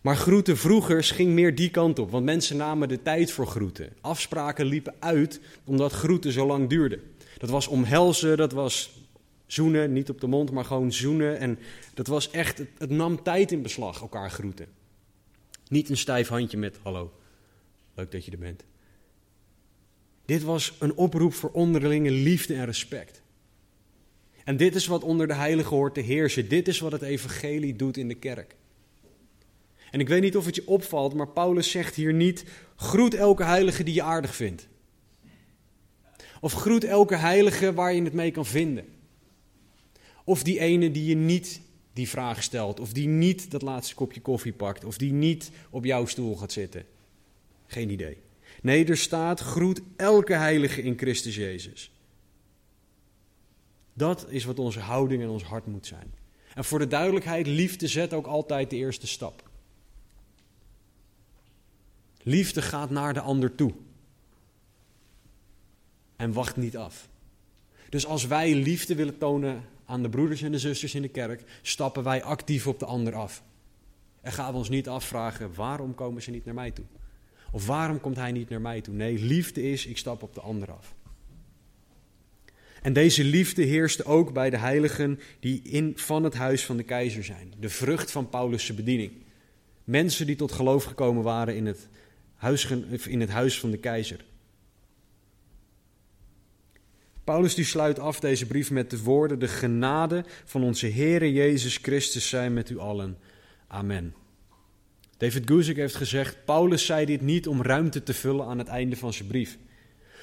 [SPEAKER 1] Maar groeten vroeger ging meer die kant op, want mensen namen de tijd voor groeten. Afspraken liepen uit omdat groeten zo lang duurden. Dat was omhelzen, dat was zoenen, niet op de mond, maar gewoon zoenen. En dat was echt, het, het nam tijd in beslag, elkaar groeten. Niet een stijf handje met hallo, leuk dat je er bent. Dit was een oproep voor onderlinge liefde en respect. En dit is wat onder de heilige hoort te heersen. Dit is wat het evangelie doet in de kerk. En ik weet niet of het je opvalt, maar Paulus zegt hier niet: groet elke heilige die je aardig vindt. Of groet elke heilige waar je het mee kan vinden. Of die ene die je niet die vraag stelt. Of die niet dat laatste kopje koffie pakt. Of die niet op jouw stoel gaat zitten. Geen idee. Nee, er staat: groet elke heilige in Christus Jezus. Dat is wat onze houding en ons hart moet zijn. En voor de duidelijkheid, liefde zet ook altijd de eerste stap. Liefde gaat naar de ander toe en wacht niet af. Dus als wij liefde willen tonen aan de broeders en de zusters in de kerk, stappen wij actief op de ander af. En gaan we ons niet afvragen, waarom komen ze niet naar mij toe? Of waarom komt hij niet naar mij toe? Nee, liefde is, ik stap op de ander af. En deze liefde heerste ook bij de heiligen die in, van het huis van de keizer zijn. De vrucht van Paulus' bediening. Mensen die tot geloof gekomen waren in het huis, in het huis van de keizer. Paulus die sluit af deze brief met de woorden: De genade van onze Heere Jezus Christus zijn met u allen. Amen. David Guzik heeft gezegd: Paulus zei dit niet om ruimte te vullen aan het einde van zijn brief.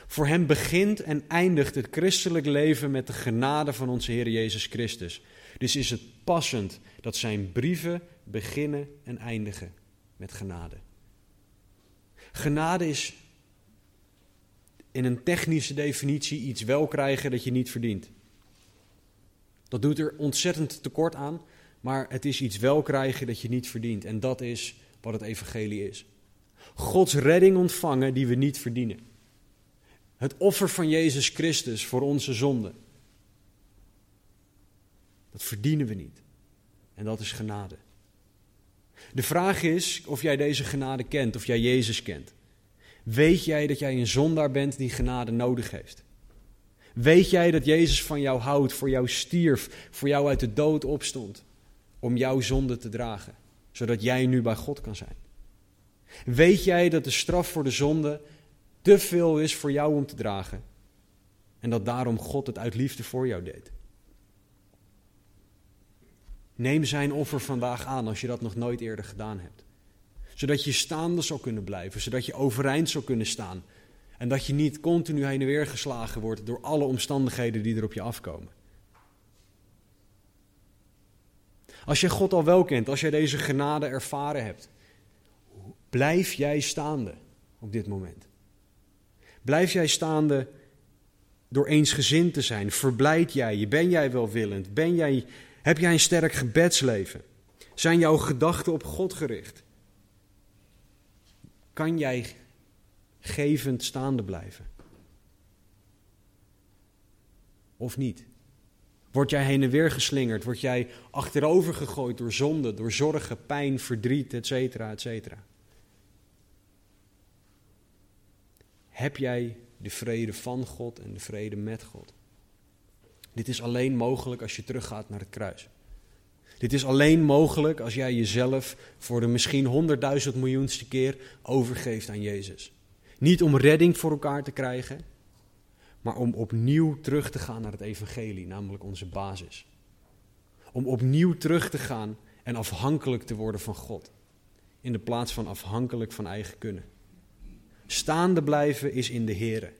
[SPEAKER 1] Voor hem begint en eindigt het christelijk leven met de genade van onze Heer Jezus Christus. Dus is het passend dat zijn brieven beginnen en eindigen met genade. Genade is in een technische definitie iets wel krijgen dat je niet verdient. Dat doet er ontzettend tekort aan, maar het is iets wel krijgen dat je niet verdient. En dat is wat het evangelie is. Gods redding ontvangen die we niet verdienen. Het offer van Jezus Christus voor onze zonde. Dat verdienen we niet. En dat is genade. De vraag is of jij deze genade kent, of jij Jezus kent. Weet jij dat jij een zondaar bent die genade nodig heeft? Weet jij dat Jezus van jou houdt, voor jou stierf, voor jou uit de dood opstond, om jouw zonde te dragen, zodat jij nu bij God kan zijn? Weet jij dat de straf voor de zonde te veel is voor jou om te dragen en dat daarom God het uit liefde voor jou deed? Neem zijn offer vandaag aan als je dat nog nooit eerder gedaan hebt. Zodat je staande zou kunnen blijven, zodat je overeind zou kunnen staan. En dat je niet continu heen en weer geslagen wordt door alle omstandigheden die er op je afkomen. Als je God al wel kent, als jij deze genade ervaren hebt, blijf jij staande op dit moment. Blijf jij staande door eensgezind te zijn? Verblijd jij je? Ben jij welwillend? Ben jij heb jij een sterk gebedsleven? Zijn jouw gedachten op God gericht? Kan jij gevend staande blijven? Of niet? Word jij heen en weer geslingerd? Word jij achterover gegooid door zonde, door zorgen, pijn, verdriet, etc. etcetera? Heb jij de vrede van God en de vrede met God? Dit is alleen mogelijk als je teruggaat naar het kruis. Dit is alleen mogelijk als jij jezelf voor de misschien honderdduizend miljoenste keer overgeeft aan Jezus. Niet om redding voor elkaar te krijgen, maar om opnieuw terug te gaan naar het evangelie, namelijk onze basis. Om opnieuw terug te gaan en afhankelijk te worden van God, in de plaats van afhankelijk van eigen kunnen. Staande blijven is in de Here,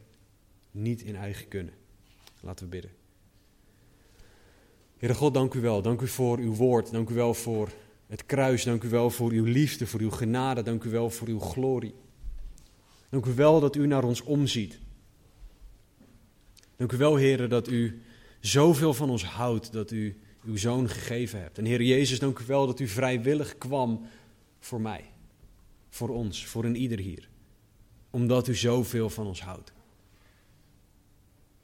[SPEAKER 1] niet in eigen kunnen. Laten we bidden. Heere God, dank u wel. Dank u voor uw woord. Dank u wel voor het kruis. Dank u wel voor uw liefde, voor uw genade. Dank u wel voor uw glorie. Dank u wel dat u naar ons omziet. Dank u wel, Heere, dat u zoveel van ons houdt, dat u uw zoon gegeven hebt. En Heer Jezus, dank u wel dat u vrijwillig kwam voor mij, voor ons, voor een ieder hier. Omdat u zoveel van ons houdt.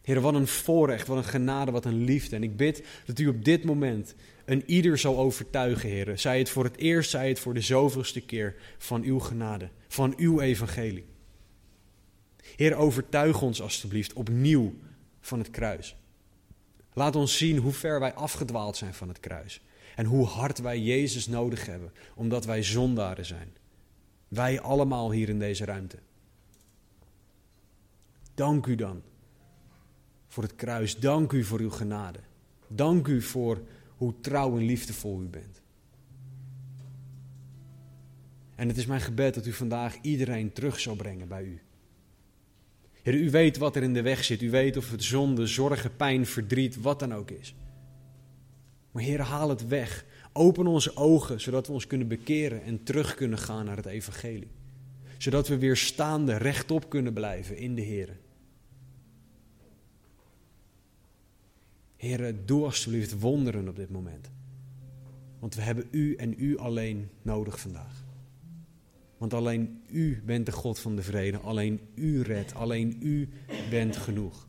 [SPEAKER 1] Heer, wat een voorrecht, wat een genade, wat een liefde. En ik bid dat u op dit moment een ieder zal overtuigen, Heer. Zij het voor het eerst, zij het voor de zoveelste keer van uw genade, van uw evangelie. Heer, overtuig ons alstublieft opnieuw van het kruis. Laat ons zien hoe ver wij afgedwaald zijn van het kruis. En hoe hard wij Jezus nodig hebben, omdat wij zondaren zijn. Wij allemaal hier in deze ruimte. Dank u dan voor het kruis. Dank u voor uw genade. Dank u voor hoe trouw en liefdevol u bent. En het is mijn gebed dat u vandaag iedereen terug zal brengen bij u. Heer, u weet wat er in de weg zit. U weet of het zonde, zorgen, pijn, verdriet, wat dan ook is. Maar Heer, haal het weg. Open onze ogen, zodat we ons kunnen bekeren en terug kunnen gaan naar het evangelie. Zodat we weer staande rechtop kunnen blijven in de Heer. Heer, doe alsjeblieft wonderen op dit moment. Want we hebben u en u alleen nodig vandaag. Want alleen u bent de God van de vrede. Alleen u redt. Alleen u bent genoeg.